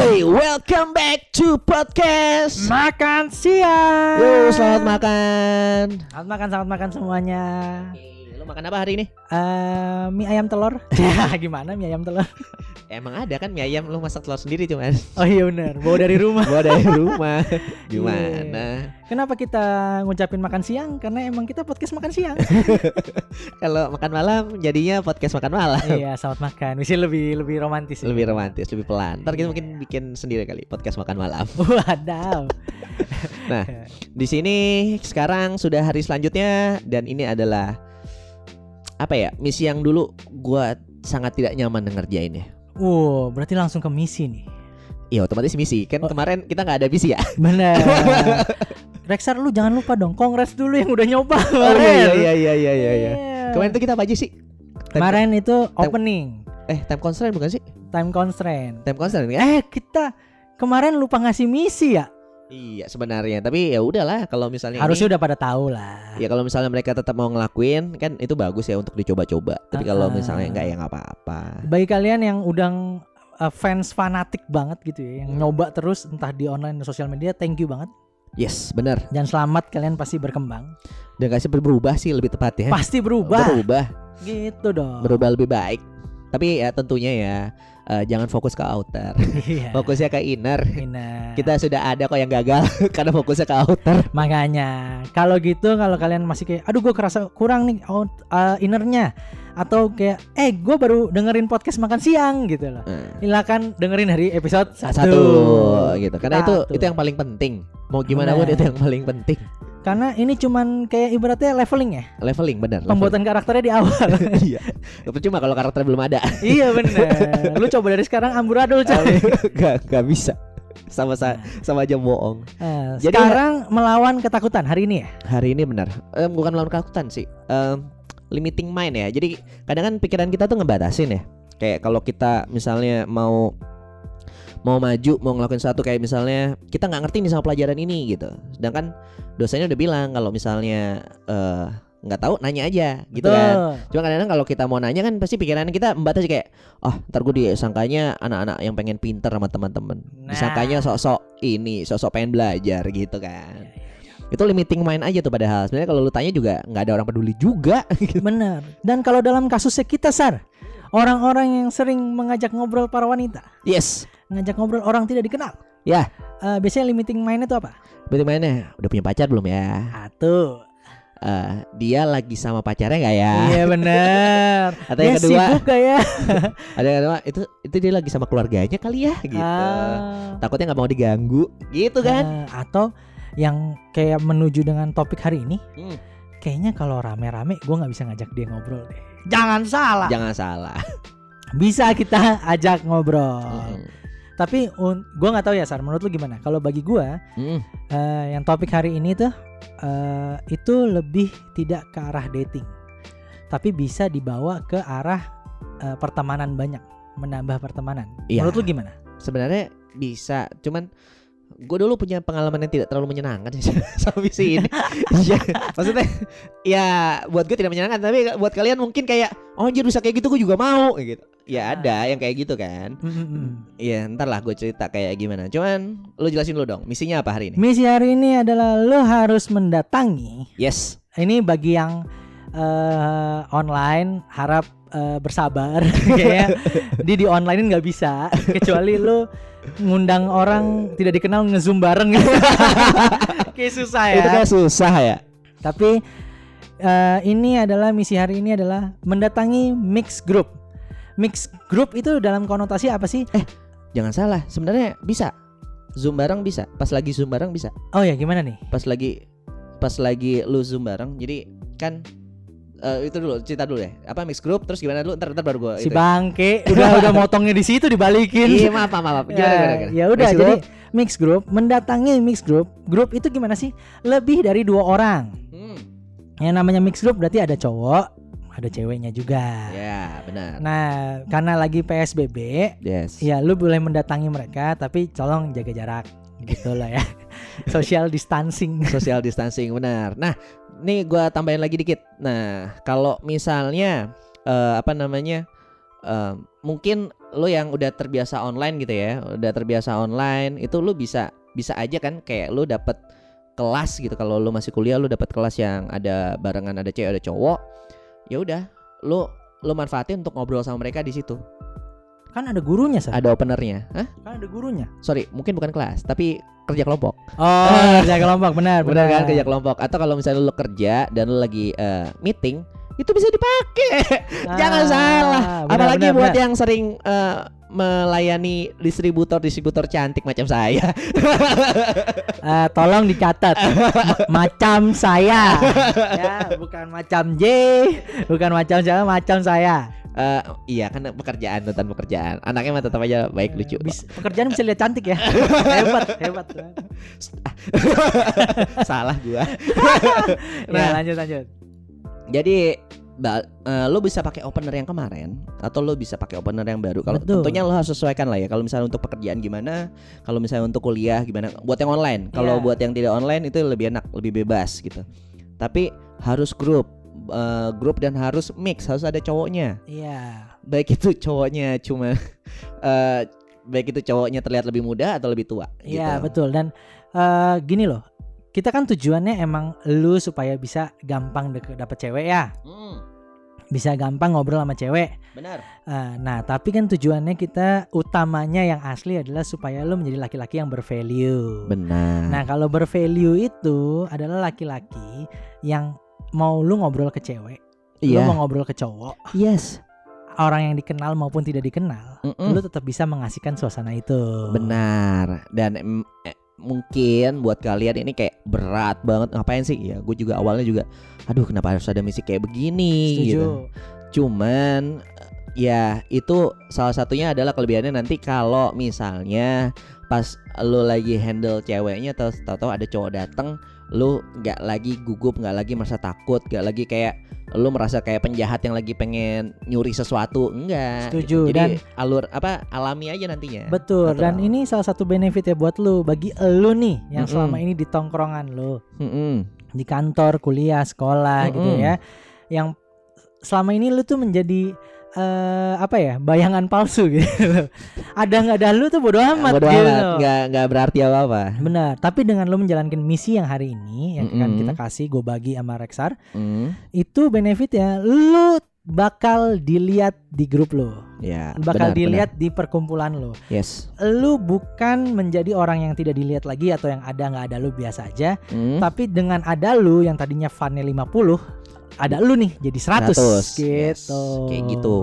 Woi, welcome back to podcast. Makan siang. Yo, selamat makan. Selamat makan, selamat makan semuanya. Lo makan apa hari ini? Eh, mie ayam telur. ya, gimana mie ayam telur? Emang ada kan mie ayam lo masak telur sendiri cuman. Oh iya benar, bawa dari rumah. Gua dari rumah. Gimana? Kenapa kita ngucapin makan siang? Karena emang kita podcast makan siang. Kalau makan malam jadinya podcast makan malam. iya, selamat makan. Mesti lebih lebih romantis. ya. Lebih romantis, lebih pelan. Ntar kita mungkin bikin sendiri kali podcast makan malam. Wadaw. Nah, di sini sekarang sudah hari selanjutnya dan ini adalah apa ya misi yang dulu gua sangat tidak nyaman ngerjainnya. Wow, berarti langsung ke misi nih. Iya otomatis misi kan Oh. kemarin kita nggak ada misi ya. Benar. Rexar lu jangan lupa dong kongres dulu yang udah nyoba Oh kemarin. iya iya iya iya iya. iya. Iya. Kemarin tuh kita apa aja sih? Time- Kemarin itu opening, eh time constraint bukan sih? time constraint. Time constraint kan? Eh, kita kemarin lupa ngasih misi ya. Iya sebenarnya tapi ya udahlah kalau misalnya Harusnya ini, udah pada tahu lah. ya kalau misalnya mereka tetap mau ngelakuin kan itu bagus ya untuk dicoba-coba. Tapi kalau Ah. misalnya enggak ya nggak apa-apa. Bagi kalian yang udah uh, fans fanatik banget gitu ya, yang Hmm. nyoba terus entah di online dan sosial media, thank you banget. Yes benar. Dan selamat kalian pasti berkembang. Dan kasih berubah sih lebih tepat ya. Pasti berubah. Berubah, Gitu dong. berubah lebih baik. Tapi ya tentunya ya eh, jangan fokus ke outer, Iya. fokusnya ke inner. Nah, Kita sudah ada kok yang gagal karena fokusnya ke outer. makanya kalau gitu kalau kalian masih kayak aduh gue kerasa kurang nih out, uh, innernya atau kayak eh gue baru dengerin podcast makan siang gitu loh. Eh. Silakan dengerin dari episode satu. satu gitu karena itu Satu. itu yang paling penting mau gimana pun Benar. itu yang paling penting? Karena ini cuman kayak ibaratnya leveling ya. leveling benar Pembuatan karakternya di awal. leveling. iya percuma kalau karakter belum ada. Iya bener Lu coba dari sekarang amburadul coy. Gak gak bisa. Sama sa- sama aja bohong. Eh, Jadi- Sekarang melawan ketakutan hari ini ya? Hari ini benar. Eh, bukan melawan ketakutan sih. Em, limiting mind ya. Jadi kadang kan pikiran kita tuh ngebatasin ya. Kayak kalau kita misalnya mau mau maju mau ngelakuin sesuatu kayak misalnya kita nggak ngerti nih sama pelajaran ini gitu sedangkan dosanya udah bilang kalau misalnya eh, nggak tahu nanya aja gitu kan Betul. Cuma kadang-kadang kalau kita mau nanya kan pasti pikiran kita membatasi kayak oh ntar gue disangkanya anak-anak yang pengen pinter sama teman-teman. Nah. Disangkanya sok-sok ini, sok-sok pengen belajar gitu kan. Iya, Itu limiting mind aja tuh padahal. Sebenarnya kalau lu tanya juga nggak ada orang peduli juga. gitu. Bener Dan kalau dalam kasusnya kita Sar Orang-orang yang sering mengajak ngobrol para wanita yes. Ngajak ngobrol orang tidak dikenal Ya, Eh, Biasanya limiting mind itu apa? berarti mana? Udah punya pacar belum ya? Satu Eh, dia lagi sama pacarnya nggak ya? Iya bener Atau yang kedua, sibuk gak ya? ada yang kedua itu itu dia lagi sama keluarganya kali ya gitu. Ah. Takutnya nggak mau diganggu, gitu kan? Eh, Atau yang kayak menuju dengan topik hari ini Hmm. Kayaknya kalau rame-rame gue nggak bisa ngajak dia ngobrol deh Jangan salah Jangan salah. Bisa kita ajak ngobrol Mm. Tapi gue nggak tahu ya Sar Menurut lu gimana? Kalau bagi gue Mm. eh, Yang topik hari ini tuh eh, Itu lebih tidak ke arah dating Tapi bisa dibawa ke arah eh, pertemanan banyak Menambah pertemanan Iya. Menurut lu gimana? sebenarnya bisa cuman gue dulu punya pengalaman yang tidak terlalu menyenangkan sih sama misi ini. Iya, maksudnya ya buat gue tidak menyenangkan tapi buat kalian mungkin kayak oh anjir bisa kayak gitu gue juga mau gitu. Ya Ah. ada yang kayak gitu kan. Iya ntar lah gue cerita kayak gimana. Cuman lu jelasin dulu dong misinya apa hari ini? Misi hari ini adalah Lo harus mendatangi yes. ini bagi yang eh, online harap eh, bersabar. Kayak di di online nggak bisa. Kecuali lu ngundang orang tidak dikenal ngezoom bareng. Kayak susah ya. Itu kan susah ya. Tapi eh, ini adalah misi hari ini adalah mendatangi mix group. Mix group itu dalam konotasi apa sih? Jangan salah. Sebenarnya bisa. Zoom bareng bisa. Pas lagi zoom bareng bisa. Oh ya gimana nih? Pas lagi pas lagi lu zoom bareng jadi kan eh, itu dulu cerita dulu ya apa mix group terus gimana dulu? Ntar ntar baru gue si bangke. Udah udah motongnya di situ dibalikin. Iya maaf maaf maaf. Gimana, ya, gimana, gimana? ya udah jadi group? mix group mendatangi mix group. Grup itu gimana sih? Lebih dari dua orang. Hmm, yang namanya mix group berarti ada cowok ada ceweknya juga. Ya benar. Nah karena lagi psbb yes. ya lu boleh mendatangi mereka tapi tolong jaga jarak. Gitu lah ya. Social distancing. Social distancing benar. Nah nih gua tambahin lagi dikit. Nah kalau misalnya eh, apa namanya eh, mungkin lo yang udah terbiasa online gitu ya, udah terbiasa online itu lo bisa bisa aja kan kayak lo dapet kelas gitu. Kalau lo masih kuliah lo dapet kelas yang ada barengan ada cewek ada cowok ya udah lo lo manfaatin untuk ngobrol sama mereka di situ Kan ada gurunya, Sa. ada openernya Hah? Kan ada gurunya. sorry mungkin bukan kelas tapi kerja kelompok Oh, kerja kelompok benar, benar kan kerja kelompok atau kalau misalnya lo kerja dan lo lagi eh, meeting itu bisa dipakai jangan Ah, salah benar, apalagi benar, buat benar. yang sering eh, melayani distributor distributor cantik macam saya. Eh, tolong dicatat. Ma- macam saya. Ya bukan macam J. Bukan macam saya macam saya. Eh, iya kan pekerjaan tentang pekerjaan. Anaknya mah tetap aja baik lucu. Kok. Bis- pekerjaan bisa lihat cantik ya. Hebat hebat. Salah gua. Ya Nah. lanjut lanjut. Jadi ba- eh, lo bisa pakai opener yang kemarin atau lo bisa pakai opener yang baru. Kalau tentunya lo harus sesuaikan lah ya. Kalau misalnya untuk pekerjaan gimana kalau misalnya untuk kuliah gimana buat yang online. Kalau Iya. buat yang tidak online itu lebih enak lebih bebas gitu. Tapi harus grup eh, grup dan harus mix harus ada cowoknya. Iya. Baik itu cowoknya cuma eh, baik itu cowoknya terlihat lebih muda atau lebih tua iya gitu. betul. Dan eh, gini loh kita kan tujuannya emang lu supaya bisa gampang dapet cewek ya. Hmm, bisa gampang ngobrol sama cewek benar Eh, nah tapi kan tujuannya kita utamanya yang asli adalah supaya lu menjadi laki-laki yang bervalue benar Nah, kalau bervalue itu adalah laki-laki yang mau lu ngobrol ke cewek, lu iya mau ngobrol ke cowok, yes orang yang dikenal maupun tidak dikenal, Mm-mm. lu tetap bisa mengasihkan suasana itu. Benar. Dan em, eh, mungkin buat kalian ini kayak berat banget ngapain sih? Ya, gue juga awalnya juga aduh kenapa harus ada misi kayak begini Setuju. gitu. Cuman ya itu salah satunya adalah kelebihannya nanti kalau misalnya pas lo lagi handle ceweknya terus tahu-tahu ada cowok dateng lu nggak lagi gugup nggak lagi merasa takut nggak lagi kayak lu merasa kayak penjahat yang lagi pengen nyuri sesuatu enggak Setuju, jadi dan- alur apa alami aja nantinya Betul. Dan Natural. ini salah satu benefit ya buat lu bagi lu nih yang Mm-mm. selama ini di tongkrongan lu, Mm-mm. di kantor, kuliah, sekolah gitu Mm-mm. ya. Yang selama ini lu tuh menjadi eh apa ya bayangan palsu gitu ada nggak ada lu tuh bodo amat Bodo gitu amat, nggak nggak berarti apa apa. Benar, tapi dengan lo menjalankan misi yang hari ini yang akan Mm-mm. kita kasih gue bagi sama Rexar, Hmm, itu benefitnya lo bakal dilihat di grup lo, ya. bakal benar, dilihat di perkumpulan lo. benar. Yes. Lo bukan menjadi orang yang tidak dilihat lagi atau yang ada nggak ada lo biasa aja, Hmm, tapi dengan ada lo yang tadinya funnya 50 ada lu nih jadi 100, 100, yes. gitu. Kayak gitu.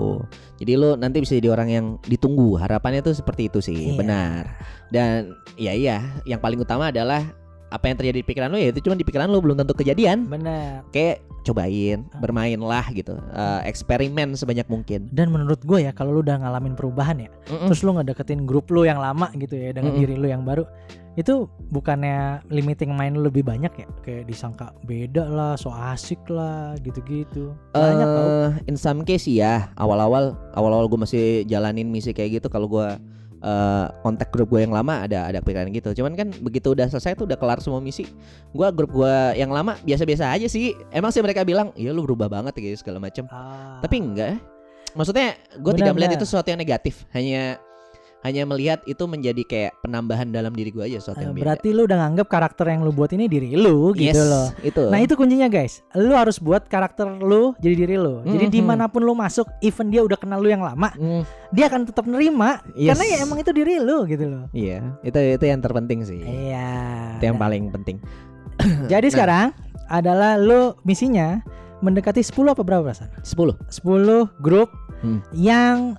Jadi lu nanti bisa jadi orang yang ditunggu. Harapannya tuh seperti itu sih. Iya. Benar. Dan ya iya, yang paling utama adalah apa yang terjadi di pikiran lu ya itu cuma di pikiran lu belum tentu kejadian. Benar. Kayak cobain, Ah. bermainlah gitu. Eh, eksperimen sebanyak mungkin. Dan menurut gue ya kalau lu udah ngalamin perubahan ya, Mm-mm. terus lu ngedeketin grup lu yang lama gitu ya dengan Mm-mm. diri lu yang baru itu bukannya limiting main lu lebih banyak ya kayak disangka beda lah so asik lah gitu-gitu banyak tau Eh, in some case ya awal-awal awal-awal gue masih jalanin misi kayak gitu kalau gue eh kontak grup gue yang lama ada ada pikiran gitu. Cuman kan begitu udah selesai tuh udah kelar semua misi gue grup gue yang lama biasa-biasa aja sih. Emang sih mereka bilang iya lu berubah banget ya segala macam Ah, tapi enggak. Maksudnya gue tidak melihat itu sesuatu yang negatif. Hanya hanya melihat itu menjadi kayak penambahan dalam diri gue aja sesuatu eh, yang beda berarti lu udah nganggap karakter yang lu buat ini diri lu gitu Yes, loh. itu. Nah itu kuncinya guys. Lu harus buat karakter lu jadi diri lu. Jadi Mhm. di mana pun lu masuk Even dia udah kenal lu yang lama Hmm, Dia akan tetap nerima yes. Karena ya emang itu diri lu gitu loh. Iya itu itu yang terpenting sih. Iya. Itu yang paling penting. Jadi Nah. sekarang adalah lu misinya mendekati 10 apa berapa perasaan? 10 10 grup Hmm. yang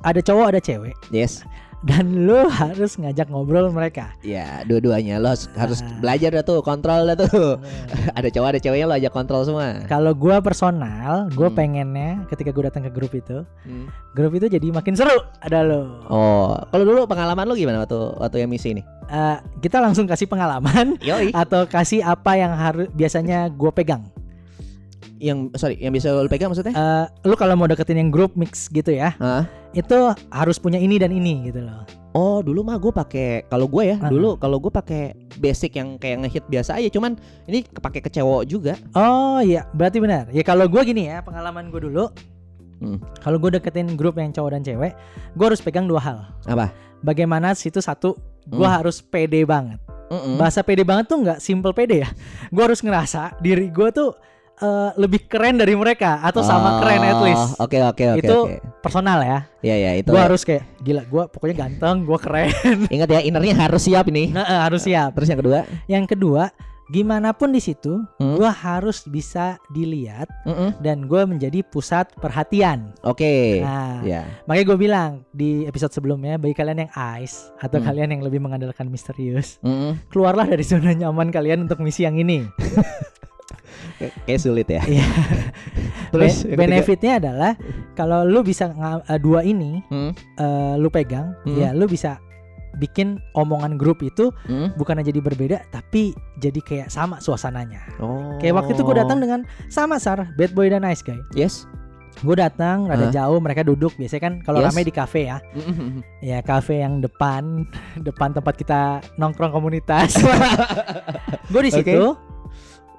ada cowok ada cewek. Yes dan lu harus ngajak ngobrol mereka. Ya, dua-duanya lo harus, harus Ah. belajar dah tuh, kontrol dah tuh. ada cowok, ada ceweknya lo ajak kontrol semua. Kalau gua personal, gua Hmm. pengennya ketika gua datang ke grup itu, Hmm. grup itu jadi makin seru. Ada lo. Oh, kalau dulu pengalaman lo gimana waktu waktu yang misi ini? Eh, kita langsung kasih pengalaman Yoi. atau kasih apa yang harus biasanya gua pegang. Yang sorry, yang bisa lo pegang maksudnya? Eh, lu kalau mau deketin yang grup mix gitu ya, Hah? itu harus punya ini dan ini gitu loh. Oh, dulu mah gue pakai kalau gue ya, Ah. dulu kalau gue pakai basic yang kayak ngehit biasa aja, cuman ini kepake ke cewek juga. Oh iya, berarti benar. Ya kalau gua gini ya, pengalaman gua dulu Hmm. Kalau gue deketin grup yang cowok dan cewek, gue harus pegang dua hal. Apa? Bagaimana situ satu, gue Hmm. harus pede banget. Mm-mm. Bahasa pede banget tuh nggak simple pede ya. Gue harus ngerasa diri gue tuh eh, lebih keren dari mereka atau sama keren at Oh, least. Oke oke oke Itu oke. Personal ya. Ya ya itu. Gue ya. harus kayak gila. Gue pokoknya ganteng, gue keren. Ingat ya innernya harus siap nih. Nah, eh, harus siap. Terus yang kedua, Yang kedua, gimana pun di situ, Hmm. gue harus bisa dilihat Mm-mm. dan gue menjadi pusat perhatian. oke. Nah, Ya. makanya gue bilang di episode sebelumnya, bagi kalian yang ice atau Hmm. kalian yang lebih mengandalkan misterius, Mm-mm. keluarlah dari zona nyaman kalian untuk misi yang ini. Kay- Kayak sulit ya. Iya. Terus Be- yang ketiga? benefitnya adalah kalau lu bisa eh, dua ini Hmm. eh, lu pegang, Hmm. ya lu bisa bikin omongan grup itu Mm. bukan jadi berbeda tapi jadi kayak sama suasananya. Oh. Kayak waktu itu gue datang dengan sama Sar, bad boy dan nice guy. Yes. Gue datang rada Hah? jauh, mereka duduk. Biasanya kan kalau Yes. rame di kafe ya, ya kafe yang depan, depan tempat kita nongkrong komunitas. gue di Oke.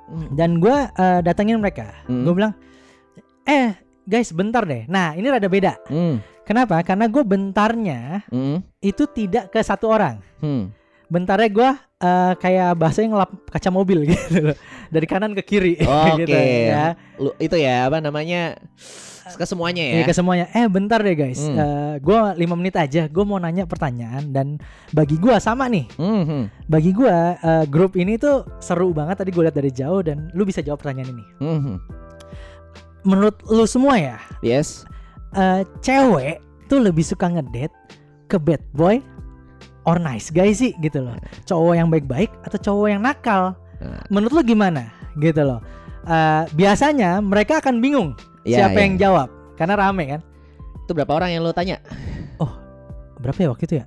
Situ dan gue eh, datangin mereka. Hmm. Gue bilang, eh guys bentar deh. Nah ini rada beda. Mm. Kenapa? Karena gue bentarnya Mm. itu tidak ke satu orang. Hmm. Bentarnya gue eh, kayak bahasanya ngelap kaca mobil gitu loh. Dari kanan ke kiri Oke. gitu ya. Lu itu ya apa namanya? Ke semuanya ya. Iya ke semuanya. Eh bentar deh guys. Hmm. Eh, gue lima menit aja. Gue mau nanya pertanyaan dan bagi gue sama nih. Mhm. Bagi gue eh, grup ini tuh seru banget. Tadi gue lihat dari jauh dan lu bisa jawab pertanyaan ini. Mhm. Menurut lu semua ya, Yes. eh, cewek tuh lebih suka ngedate ke bad boy or nice guy sih gitu loh. Cowok yang baik-baik atau cowok yang nakal? Nah. Menurut lu gimana? Gitu loh. Eh, biasanya mereka akan bingung Iya, siapa iya. yang jawab karena rame kan. Itu berapa orang yang lo tanya? Berapa ya waktu itu ya?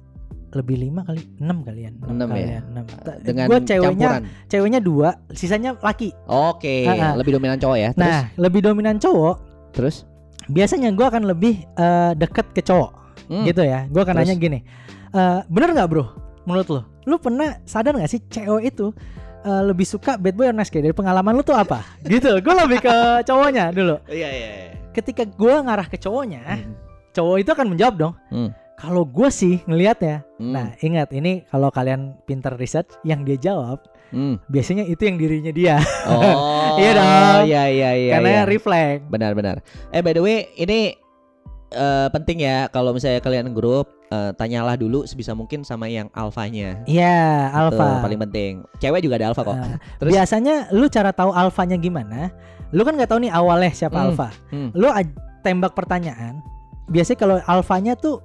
Lebih lima kali, enam kalian, Enam ya? kalian, enam. Ta- Dengan gua ceweknya, campuran. ceweknya dua, sisanya laki. Oke, Ah, ah. lebih dominan cowok ya. Terus, Nah, lebih dominan cowok. terus? Biasanya gua akan lebih eh, deket ke cowok, Hmm. gitu ya. Gua akan Terus? nanya gini, eh, bener nggak bro? Menurut lo, lu pernah sadar nggak sih cewek itu eh, lebih suka bad boy or nice guy? Dari pengalaman lu tuh apa? gitu. Gue lebih ke cowoknya dulu. Iya iya. iya. Ketika gua ngarah ke cowoknya, Hmm. cowok itu akan menjawab dong. Hmm. Kalau gue sih ngelihatnya, Hmm. nah ingat ini kalau kalian pinter research, yang dia jawab Hmm. biasanya itu yang dirinya dia, Oh. Iya dong. Iya iya iya. karena iya. reflect. Benar benar. Eh by the way, ini eh, penting ya kalau misalnya kalian grup eh, tanyalah dulu sebisa mungkin sama yang alfanya. Iya, Itu alpha. paling penting. Cewek juga ada alfa kok. Nah, Terus? biasanya lu cara tahu alfanya gimana? Lu kan nggak tahu nih awalnya siapa Hmm, alfa. hmm. Lu tembak pertanyaan. Biasanya kalau alfanya tuh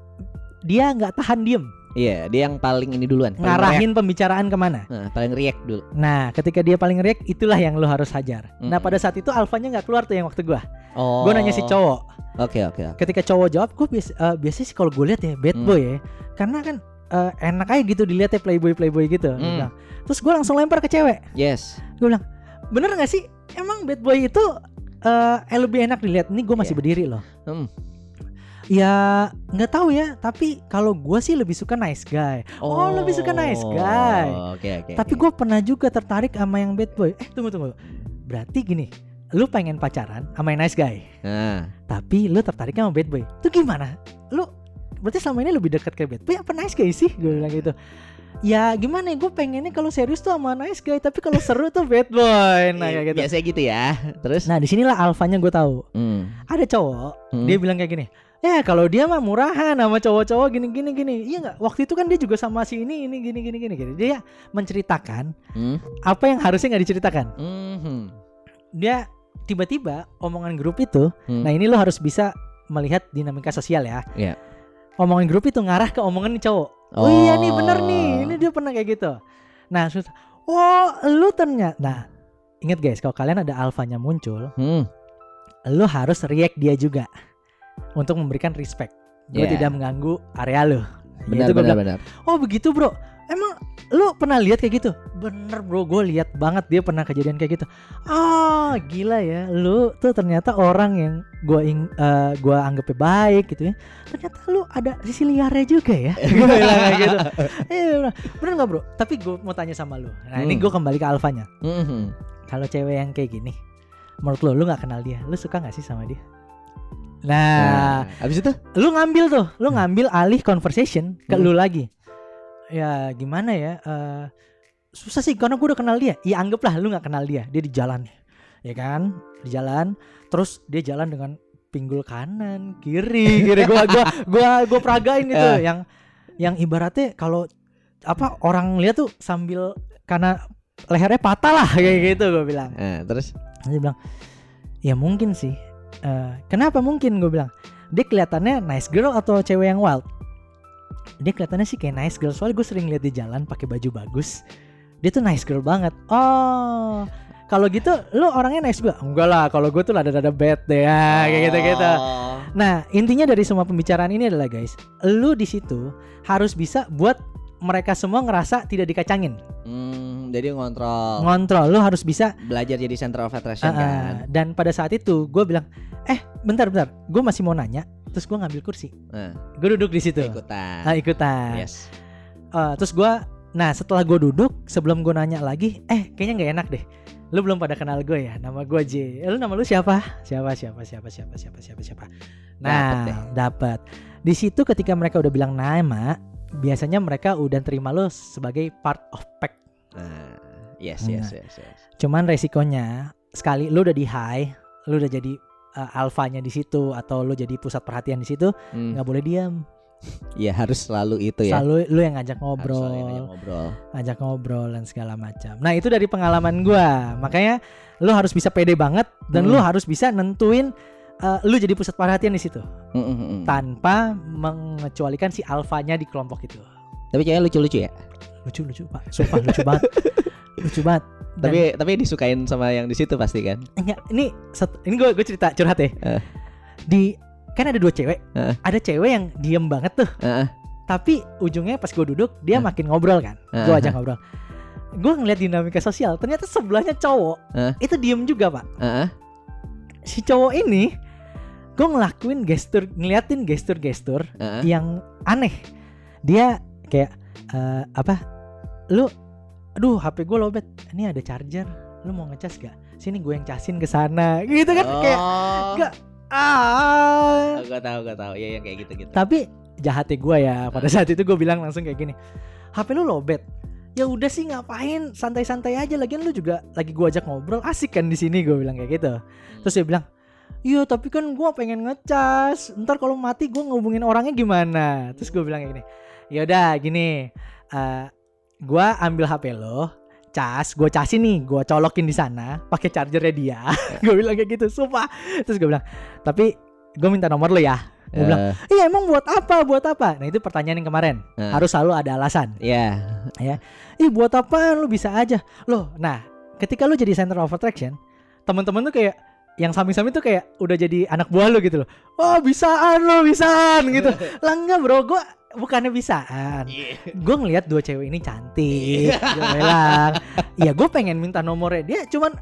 dia nggak tahan diem, Iya, dia yang paling ini duluan. paling react. ngarahin pembicaraan ke mana. Nah, paling react dulu. Nah, ketika dia paling react, itulah yang lu harus hajar. Nah, Mm-mm. pada saat itu alfanya nggak keluar tuh yang waktu gua. Oh. Gua nanya si cowok. Oke oke oke. ketika cowok jawab gue biasa eh, biasanya sih kalau gue lihat ya bad Hmm. boy ya karena kan eh, enak aja gitu dilihat ya playboy playboy gitu Hmm. bilang. terus gue langsung lempar ke cewek Yes. gue bilang bener nggak sih emang bad boy itu eh eh, lebih enak dilihat ini gue masih Iya. berdiri loh Hmm. Ya nggak tahu ya tapi kalau gue sih lebih suka nice guy Oh, lebih suka nice guy. Oke oke. tapi gue pernah juga tertarik sama yang bad boy eh tunggu tunggu berarti gini lu pengen pacaran sama yang nice guy Nah, tapi lu tertarik sama bad boy itu gimana lu berarti selama ini lebih dekat ke bad boy apa nice guy sih gue bilang gitu ya gimana ya gue pengennya kalau serius tuh sama nice guy tapi kalau seru tuh bad boy nah kayak gitu biasanya gitu ya. Terus? nah di sinilah alfanya gue tahu Hmm. ada cowok Hmm. dia bilang kayak gini ya kalau dia mah murahan sama cowok-cowok gini gini gini iya nggak waktu itu kan dia juga sama si ini ini gini gini gini gini dia menceritakan Hmm. apa yang harusnya nggak diceritakan Mhm. dia tiba-tiba omongan grup itu Hmm. Nah ini lo harus bisa melihat dinamika sosial ya. Iya. Omongan grup itu ngarah ke omongan cowok. Oh, iya nih bener nih, ini dia pernah kayak gitu. Nah, terus, oh lu ternyata. Nah, ingat guys, kalau kalian ada alfanya muncul, Hmm. lu harus react dia juga untuk memberikan respect. Gue Iya. tidak mengganggu area lu. Benar Itu gua benar benar. Oh begitu bro. Emang lu pernah lihat kayak gitu? Bener bro, gue lihat banget dia pernah kejadian kayak gitu. Ah gila ya, lu tuh ternyata orang yang gue ing, eh, gua anggapnya baik gitu ya. Ternyata lu ada sisi liarnya juga ya. Gue bilang kayak gitu. Iya bener, bener nggak bro? Tapi gue mau tanya sama lu. Nah ini Hmm. gue kembali ke alfanya. Mhm. Kalau cewek yang kayak gini, menurut lu, lu nggak kenal dia, lu suka nggak sih sama dia? Nah, habis itu lu ngambil tuh, lu ngambil alih conversation ke Hmm. lu lagi. Ya gimana ya? eh, susah sih karena gue udah kenal dia. Ya anggaplah lu nggak kenal dia, dia di jalan, ya kan? Di jalan, terus dia jalan dengan pinggul kanan, kiri, kiri. Gua gua gua gua peragain gitu, Eh. yang yang ibaratnya kalau apa orang lihat tuh sambil karena lehernya patah lah kayak gitu gue bilang. Nah, terus Dia bilang, ya mungkin sih. Eh, kenapa mungkin gue bilang? Dia kelihatannya nice girl atau cewek yang wild? Dia kelihatannya sih kayak nice girl. Soalnya gue sering lihat di jalan pakai baju bagus. Dia tuh nice girl banget. Oh, kalau gitu lu orangnya nice juga? Enggak lah. Kalau gue tuh ada-ada bad deh ya, kayak gitu-gitu. Oh. Nah, intinya dari semua pembicaraan ini adalah guys, lu di situ harus bisa buat mereka semua ngerasa tidak dikacangin. Hmm, jadi ngontrol, Ngontrol, lu harus bisa belajar jadi center of attraction Ah, ah. kan. Dan pada saat itu gue bilang, eh bentar bentar, gue masih mau nanya. Terus gue ngambil kursi, Nah, gue duduk di situ. ikutan. Ah, ikutan. Yes. Eh, terus gue, nah setelah gue duduk, sebelum gue nanya lagi, eh kayaknya nggak enak deh. Lu belum pada kenal gue ya, nama gue J. Eh, Lu nama lu siapa? Siapa siapa siapa siapa siapa siapa siapa. Nah, dapat. Di situ ketika mereka udah bilang nama, biasanya mereka udah terima lu sebagai part of pack. Nah, yes, Nah. yes, yes, yes. Cuman resikonya sekali lu udah di high, lu udah jadi uh, alfanya di situ atau lu jadi pusat perhatian di situ, Hmm. nggak boleh diam. Iya harus selalu itu ya. Selalu lu yang ngajak ngobrol, yang ngajak ngobrol. ngajak ngobrol dan segala macam. Nah, itu dari pengalaman gua. Makanya lu harus bisa pede banget dan Hmm. lu harus bisa nentuin uh, lu jadi pusat perhatian di situ Mm, mm, mm, mm. tanpa mengecualikan si alfanya di kelompok itu. Tapi kayaknya lucu-lucu ya. Lucu lucu, Pak. Sumpah lucu banget. Lucu banget. Dan- Tapi tapi disukain sama yang di situ pasti kan. Enggak, ini satu, ini gue gue cerita curhat ya. Eh. Di kan ada dua cewek. Eh. Ada cewek yang diem banget tuh. Heeh. Tapi ujungnya pas gue duduk dia Eh. makin ngobrol kan. Eh. Gue ajak ngobrol. Gue ngeliat dinamika sosial. Ternyata sebelahnya cowok. Eh. Itu diem juga pak. Heeh. Si cowok ini gue ngelakuin gestur, ngeliatin gestur-gestur Heeh. yang aneh. Dia kayak eh, apa? Lu, aduh HP gue lobet. Ini ada charger. Lu mau ngecas gak? Sini gue yang casin ke sana. Gitu kan kayak Oh. Enggak. ah. Oh, gua tahu, gua tahu. Ya yang kayak gitu-gitu. Tapi jahatnya gue ya pada saat itu gue bilang langsung kayak gini. HP lu lobet. Ya udah sih ngapain santai-santai aja lagian lu juga lagi gua ajak ngobrol asik kan di sini gue bilang kayak gitu. Terus dia bilang, "Iya, tapi kan gua pengen ngecas. Ntar kalau mati gua ngubungin orangnya gimana?" Terus gue bilang kayak gini. Ya udah gini. eh gua ambil HP lo, cas, gua casin nih, gua colokin di sana pakai chargernya dia. gue bilang kayak gitu, sumpah. Terus gue bilang, "Tapi gue minta nomor lo ya." Gue bilang, Eh, Iya emang buat apa? Buat apa? Nah itu pertanyaan yang kemarin. eh, Harus selalu ada alasan. ya. Ih buat apa? Lu bisa aja. Loh, nah ketika lu jadi center of attraction, teman-teman tuh kayak yang samping-samping tuh kayak udah jadi anak buah lu gitu loh. Oh bisaan lo, bisaan gitu. Lah enggak bro, gue bukannya bisaan. Gue ngelihat dua cewek ini cantik. Gue bilang, ya gue pengen minta nomornya dia. Cuman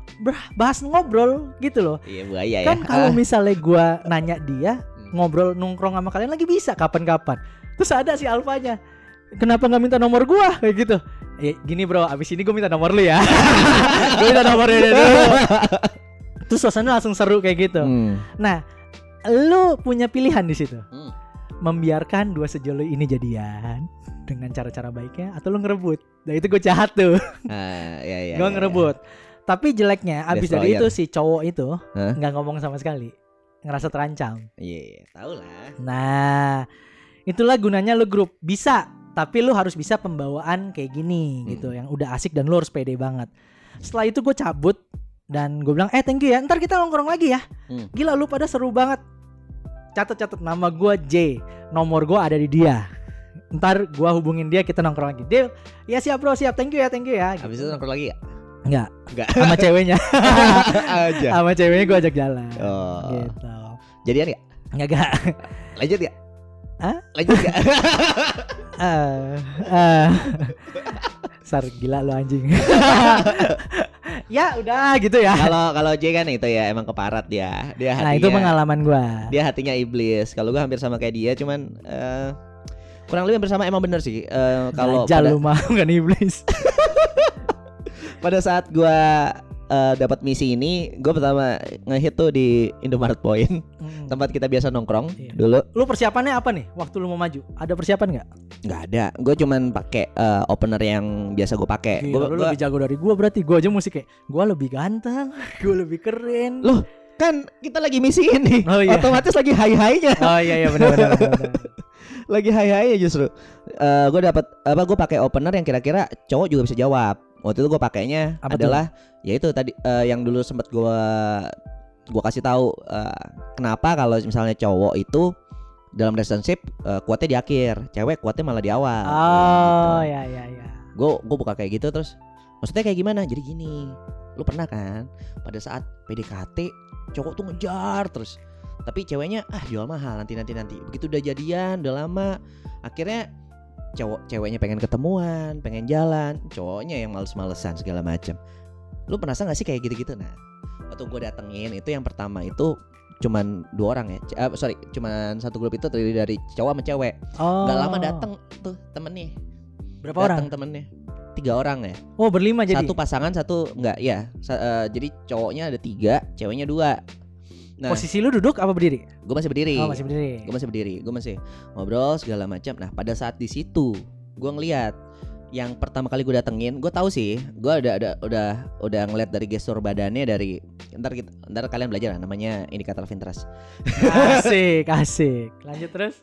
bahas ngobrol gitu loh. Iya buaya ya. Kan kalau Ah. misalnya gue nanya dia, Hmm. ngobrol nongkrong sama kalian lagi bisa kapan-kapan. Terus ada si alfanya. Kenapa nggak minta nomor gua kayak gitu? Eh, gini bro, abis ini gue minta nomor lu ya. gue minta nomornya dia dulu. Terus suasana langsung seru kayak gitu. Hmm. Nah, lu punya pilihan di situ. Hmm. Membiarkan dua sejoli ini jadian dengan cara-cara baiknya atau lu ngerebut. Nah itu gue jahat tuh. Ah, ya ya. gue ya, ngerebut. Tapi jeleknya abis dari itu si cowok itu nggak ngomong sama sekali. Ngerasa terancam. ya. Iya, iya, tahu lah. Nah, itulah gunanya lu grup. Bisa, tapi lu harus bisa pembawaan kayak gini Hmm. gitu, yang udah asik dan lu harus pede banget. Setelah itu gue cabut dan gue bilang, eh thank you ya, ntar kita nongkrong lagi ya. Hmm. Gila lu pada seru banget. Catat-catat nama gue J, nomor gue ada di dia. Ntar gue hubungin dia kita nongkrong lagi. Deal, ya siap bro, siap. Thank you ya, thank you ya. Habis itu nongkrong lagi gak? Enggak, Enggak. sama ceweknya, Aja. sama ceweknya gue ajak jalan. Oh. Gitu. Jadian gak? Enggak, Lanjut gak? Hah? Lanjut gak? Eh, eh. Sar gila lu anjing. ya udah gitu ya. Kalau kalau J kan itu ya emang keparat dia. Dia hatinya. Nah itu pengalaman gua. Dia hatinya iblis. Kalau gua hampir sama kayak dia cuman eh, kurang lebih hampir sama emang bener sih. Eh, kalau Dajjal pada, lu mah bukan iblis. pada saat gua eh, dapat misi ini, gue pertama ngehit tuh di Indomaret Point, Hmm. tempat kita biasa nongkrong Iya. dulu. Lu persiapannya apa nih waktu lu mau maju? Ada persiapan nggak? Nggak ada, gue cuman pakai eh, opener yang biasa gue pakai. Gua, lu gua- lebih jago dari gua berarti. Gua aja musik kayak gua lebih ganteng, gua lebih keren. Loh, kan kita lagi misi ini, Oh, iya. otomatis lagi high-highnya, Oh iya iya benar benar benar. lagi high-highnya justru. Eh gue dapat apa? Gue pakai opener yang kira-kira cowok juga bisa jawab. Waktu itu gue pakainya Apa tuh? adalah, ya itu tadi eh, yang dulu sempat gue gue kasih tahu eh, kenapa kalau misalnya cowok itu dalam relationship eh, kuatnya di akhir, cewek kuatnya malah di awal. Oh ya ya ya. gue gue buka kayak gitu terus maksudnya kayak gimana jadi gini lu pernah kan pada saat PDKT cowok tuh ngejar terus tapi ceweknya ah jual mahal nanti nanti nanti begitu udah jadian udah lama akhirnya cowok ceweknya pengen ketemuan pengen jalan cowoknya yang males-malesan segala macam lu penasaran gak sih kayak gitu-gitu? Nah waktu gue datengin itu yang pertama itu cuman dua orang ya. C- eh, sorry cuman satu grup itu terdiri dari cowok sama cewek. Oh. nggak lama dateng tuh temennya. Berapa orang? datang temennya. Tiga orang ya. Oh berlima jadi. satu pasangan satu enggak ya Sa- eh, jadi cowoknya ada tiga ceweknya dua nah Posisi lu duduk apa berdiri? gue masih berdiri Oh masih berdiri. gue masih berdiri gue masih ngobrol segala macam nah pada saat di situ gue ngeliat yang pertama kali gue datengin gue tahu sih gue ada ada udah udah ngeliat dari gestur badannya dari ntar kita ntar kalian belajar lah namanya indikator of interest Asik asik. Lanjut terus.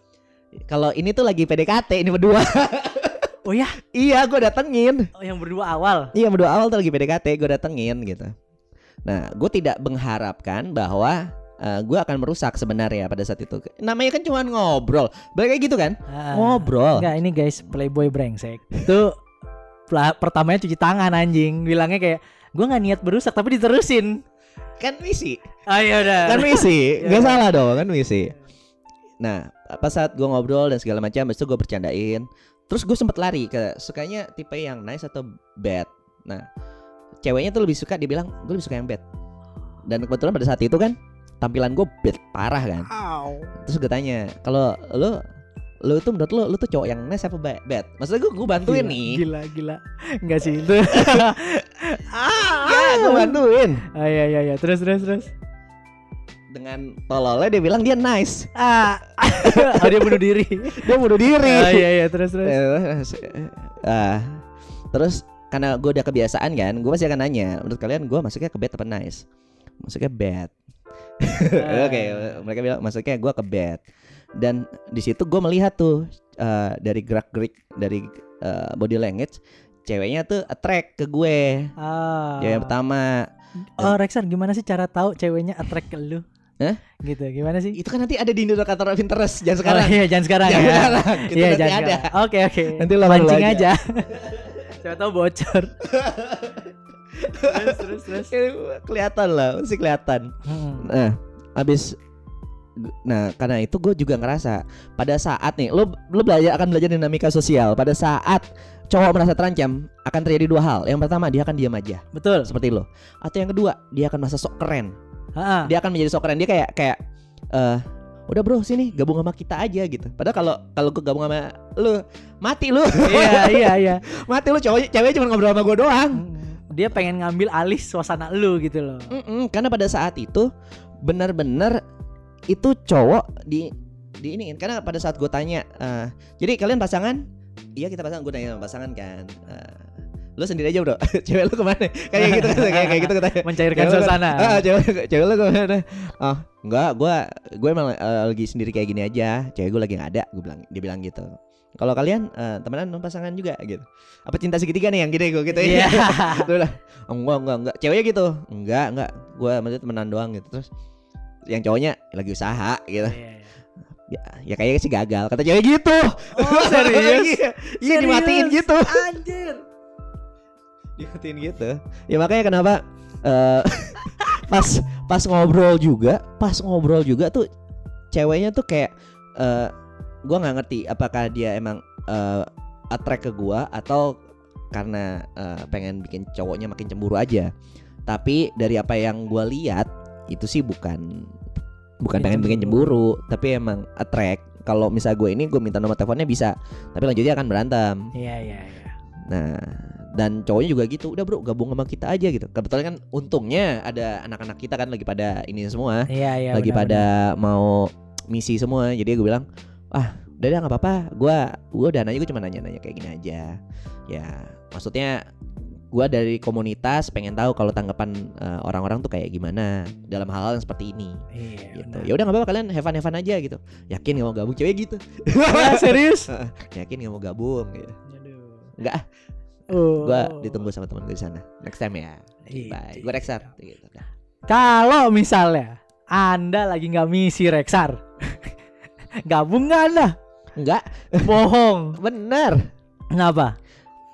kalau ini tuh lagi PDKT ini berdua Oh ya, iya gue datengin oh, yang berdua awal. Iya berdua awal tuh lagi PDKT gue datengin gitu. Nah gue tidak mengharapkan bahwa eh, gue akan merusak sebenarnya pada saat itu. Namanya kan cuma ngobrol, balik kayak gitu kan? Ah. Ngobrol. Enggak, ini guys playboy brengsek. Itu pertamanya cuci tangan anjing. Bilangnya kayak gua nggak niat berusak tapi diterusin. Kan misi, Ah ya udah. kan misi, Iya. nggak salah dong kan misi. Nah pas saat gue ngobrol dan segala macam, habis itu gue bercandain. Terus gue sempet lari ke sukanya tipe yang nice atau bad. Nah ceweknya tuh lebih suka dia bilang gue lebih suka yang bad. Dan kebetulan pada saat itu kan tampilan gue bad parah kan. Au. Terus gue tanya, kalau lu lu tuh menurut lu lu tuh cowok yang nice apa ba- bad? Maksudnya gue gue bantuin Gila, nih. Gila gila. Enggak sih itu. Ya, gue bantuin. Ah ya ya ya. Terus terus terus. Dengan tololnya dia bilang dia nice. Ah. oh dia bunuh diri. Dia bunuh diri. Ah iya iya terus terus. Ah, terus karena gue udah kebiasaan kan, gue pasti akan nanya, menurut kalian gue masuknya ke bad apa nice? Masuknya bad. Oke, mereka bilang masuknya gue ke bad. Dan di situ gue melihat tuh eh, dari gerak gerik dari eh, body language, ceweknya tuh attract ke gue. Ah. Cewek yang pertama Oh Rexan gimana sih cara tahu ceweknya attract ke lu? Hah? Gitu gimana sih? itu kan nanti ada di indikator of interest jangan sekarang. Oh, iya jangan sekarang Jangan ya. sekarang. Itu Iya nanti jangan ada. Oke oke. Nanti lama dulu Mancing aja. aja. Siapa tahu bocor. terus terus terus. Kelihatan lah, masih kelihatan. Hmm. Nah, habis Nah, karena itu gue juga ngerasa pada saat nih, lo lo belajar akan belajar dinamika sosial. Pada saat cowok merasa terancam, akan terjadi dua hal. Yang pertama, dia akan diam aja, Betul. seperti lo. Atau yang kedua, dia akan merasa sok keren. Ha-ha. Dia akan menjadi sok keren. Dia kayak kayak eh udah bro sini gabung sama kita aja gitu. Padahal kalau kalau gue gabung sama lu, mati lu. iya iya iya. mati lu cowok cewek cuma ngobrol sama gue doang. Dia pengen ngambil alih suasana lu gitu loh. Mm-mm, karena pada saat itu benar-benar itu cowok di di ini karena pada saat gue tanya eh, jadi kalian pasangan? Iya kita pasangan. Gue nanya sama pasangan kan. Eh, lu sendiri aja bro. Cewek lu ke mana? Kayak gitu kan kayak kayak gitu katanya Mencairkan Cewek suasana. ah, cewek cewek lu ke mana? Oh enggak gue gue emang eh, lagi sendiri kayak gini aja. Cewek gue lagi nggak ada gue bilang dia bilang gitu kalau kalian eh, temenan sama pasangan juga gitu. Apa cinta segitiga nih yang gini gue gitu Iya. Gue bilang, "Oh, enggak enggak enggak. Ceweknya gitu. Enggak enggak. Gue maksudnya temenan doang gitu. Terus yang cowoknya lagi usaha gitu. Iya, iya. ya, ya kayaknya sih gagal. Kata cewek gitu. Oh serius? iya. Iya Serius? dimatiin gitu. Anjir. dimatiin gitu. Ya makanya kenapa eh, pas pas ngobrol juga pas ngobrol juga tuh ceweknya tuh kayak eh gua nggak ngerti apakah dia emang eh, attract ke gua atau karena eh, pengen bikin cowoknya makin cemburu aja tapi dari apa yang gua lihat itu sih bukan bukan pengen bikin cemburu. tapi emang attract kalau misal gue ini gue minta nomor teleponnya bisa tapi lanjutnya akan berantem Iya iya iya. Nah, dan cowoknya juga gitu udah bro gabung sama kita aja gitu kebetulan kan untungnya ada anak-anak kita kan lagi pada ini semua Iya iya. lagi benar, pada mau misi semua jadi gue bilang ah udah dah nggak apa-apa gue gue udah nanya gue cuma nanya-nanya kayak gini aja ya maksudnya gue dari komunitas pengen tahu kalau tanggapan eh, orang-orang tuh kayak gimana dalam hal-hal yang seperti ini. Iya. gitu ya udah nggak apa-apa kalian have fun have fun aja gitu yakin nggak mau gabung cewek gitu Ah, serius? yakin nggak mau gabung gitu Aduh. Enggak ah Oh. gue ditunggu sama teman gue di sana next time ya Iya. bye gue Rexar gitu. Kalau misalnya Anda lagi nggak misi Rexar, gabung nggak Anda? enggak Bohong. bener Kenapa?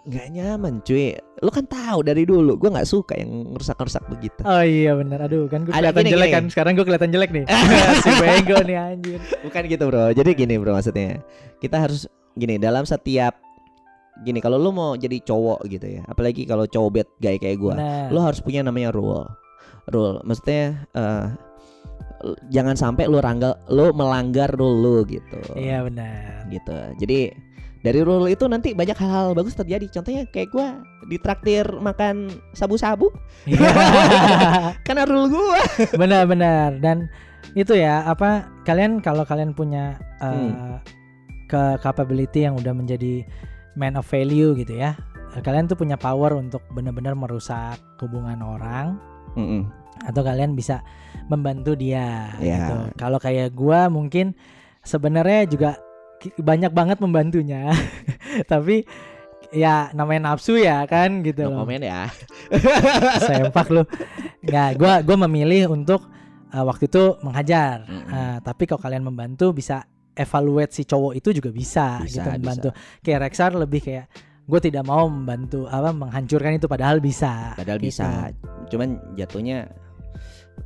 nggak nyaman cuy lu kan tahu dari dulu gue nggak suka yang rusak-rusak begitu Oh iya benar. Aduh kan gue kelihatan jelek gini. kan. Sekarang gue kelihatan jelek nih. si bego nih anjir. bukan gitu bro jadi gini bro maksudnya kita harus gini dalam setiap gini kalau lu mau jadi cowok gitu ya apalagi kalau cowok bad guy kayak gue Nah, lu harus punya namanya rule rule maksudnya l- jangan sampai lu ranggal lu melanggar rule lu gitu iya benar. gitu jadi dari rule itu nanti banyak hal-hal bagus terjadi contohnya kayak gue ditraktir makan sabu-sabu Iya. karena rule gue Benar-benar dan itu ya apa kalian kalau kalian punya uh, Hmm. ke capability yang udah menjadi man of value gitu ya. Kalian tuh punya power untuk benar-benar merusak hubungan orang atau kalian bisa membantu dia Ya. gitu. Kalau kayak gua mungkin sebenarnya juga banyak banget membantunya. Tapi ya namanya nafsu ya kan gitu no loh. comment ya Sempak lu. Nggak, gua gua memilih untuk uh, waktu itu menghajar. Mm-mm. Uh, tapi kalau kalian membantu bisa evaluate si cowok itu juga bisa, Bisa, gitu membantu. Kayak Rexar lebih kayak gue tidak mau membantu apa menghancurkan itu padahal bisa. padahal gitu. bisa cuman jatuhnya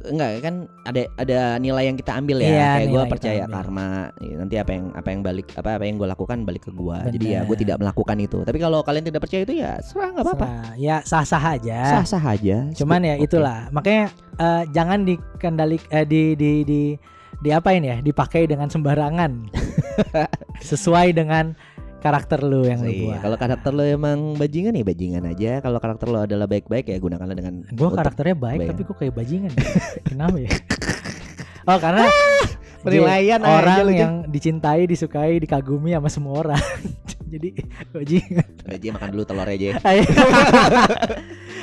enggak kan ada ada nilai yang kita ambil ya Iya, kayak gue percaya karma Ya, nanti apa yang apa yang balik apa apa yang gue lakukan balik ke gue jadi ya gue tidak melakukan itu tapi kalau kalian tidak percaya itu ya serah nggak apa-apa ya sah-sah aja. sah sah aja Cuman ya Oke. itulah. Makanya eh, jangan dikendalik eh, di di di diapain ya? Dipakai dengan sembarangan. Sesuai dengan karakter lu yang lu Iya, buat. kalau karakter lo emang bajingan ya bajingan aja kalau karakter lo adalah baik-baik ya gunakanlah dengan untuk karakternya baik bayar. tapi kok kayak bajingan. ya? Kenapa ya? Oh karena penilaian dia aja orang lu, Jeng. yang dicintai, disukai, dikagumi sama semua orang. Jadi bajingan. Jay, makan dulu telurnya aja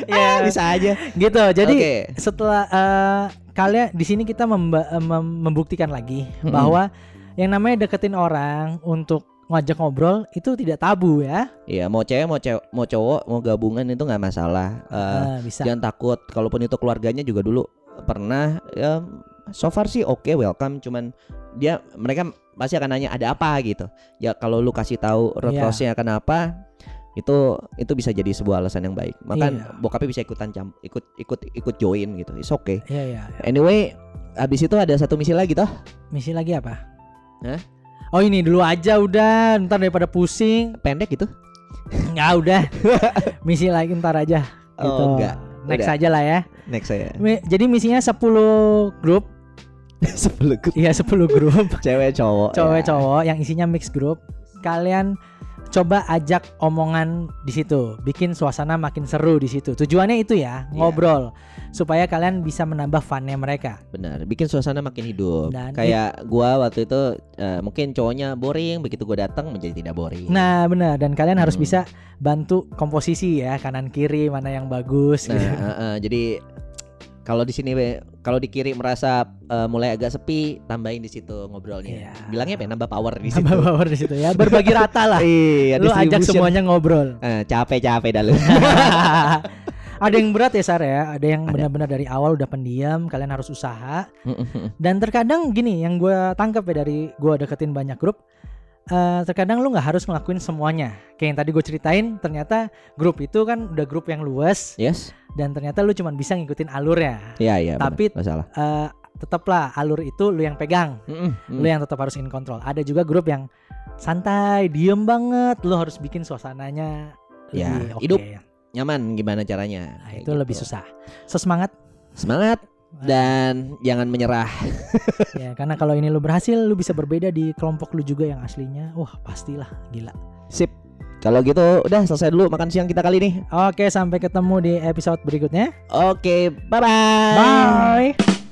ya bisa aja gitu. Jadi Oke. setelah eh, kalian di sini kita memba- eh, mem- membuktikan lagi Mm-mm. bahwa yang namanya deketin orang untuk ngajak ngobrol itu tidak tabu ya. Iya mau cewek mau cewek mau cowok mau gabungan itu nggak masalah Eh, Eh, bisa. jangan takut kalaupun itu keluarganya juga dulu pernah ya so far sih oke welcome cuman dia mereka pasti akan nanya ada apa gitu ya kalau lu kasih tahu road Iya. crossnya kenapa itu itu bisa jadi sebuah alasan yang baik maka Iya. bokapnya bisa ikutan cam ikut ikut ikut join gitu it's okay Iya iya. iya. anyway habis itu ada satu misi lagi toh Misi lagi apa? Hah? Oh ini dulu aja udah, ntar daripada pusing. pendek gitu Nggak udah. Misi lagi ntar aja. Gitu. oh enggak Next Udah. aja lah ya. next saya Mi- Jadi misinya 10 grup. sebelum ke Iya 10 grup. cewek cowok Cowok ya. cowok yang isinya mix grup. Kalian coba ajak omongan di situ, bikin suasana makin seru di situ. Tujuannya itu ya, Iya. ngobrol supaya kalian bisa menambah funnya mereka. Benar, bikin suasana makin hidup. Dan Kayak gua waktu itu eh, mungkin cowoknya boring, begitu gua datang menjadi tidak boring. Nah, benar dan kalian harus Hmm. bisa bantu komposisi ya, kanan kiri mana yang bagus Nah, gitu. eh, eh, jadi kalau di sini kalau di kiri merasa eh, mulai agak sepi, tambahin di situ ngobrolnya. Iya. Bilangnya apa? ya? Nambah power di situ. Tambah power di situ ya, berbagi rata lah. Iya, Lu ajak semuanya ngobrol. Eh, capek-capek dah lu. ada yang berat ya Sar ya, ada yang benar-benar dari awal udah pendiam, kalian harus usaha. Dan terkadang gini, yang gue tangkap ya dari gue deketin banyak grup, eh, terkadang lu nggak harus ngelakuin semuanya. Kayak yang tadi gue ceritain, ternyata grup itu kan udah grup yang luas yes. Dan ternyata lu cuma bisa ngikutin alurnya. Iya, iya. Tapi-. Eh, tetaplah alur itu lu yang pegang, Mm-mm, mm. lu yang tetap harus in control. Ada juga grup yang santai, diem banget, lu harus bikin suasananya Ya, lebih oke. hidup. Nyaman gimana caranya? Nah, itu lebih gitu. susah. So semangat Semangat dan jangan menyerah. ya karena kalau ini lu berhasil lu bisa berbeda di kelompok lu juga yang aslinya. Wah, pastilah gila. Sip. Kalau gitu udah selesai dulu makan siang kita kali ini. Oke, sampai ketemu di episode berikutnya. Oke, bye bye. Bye.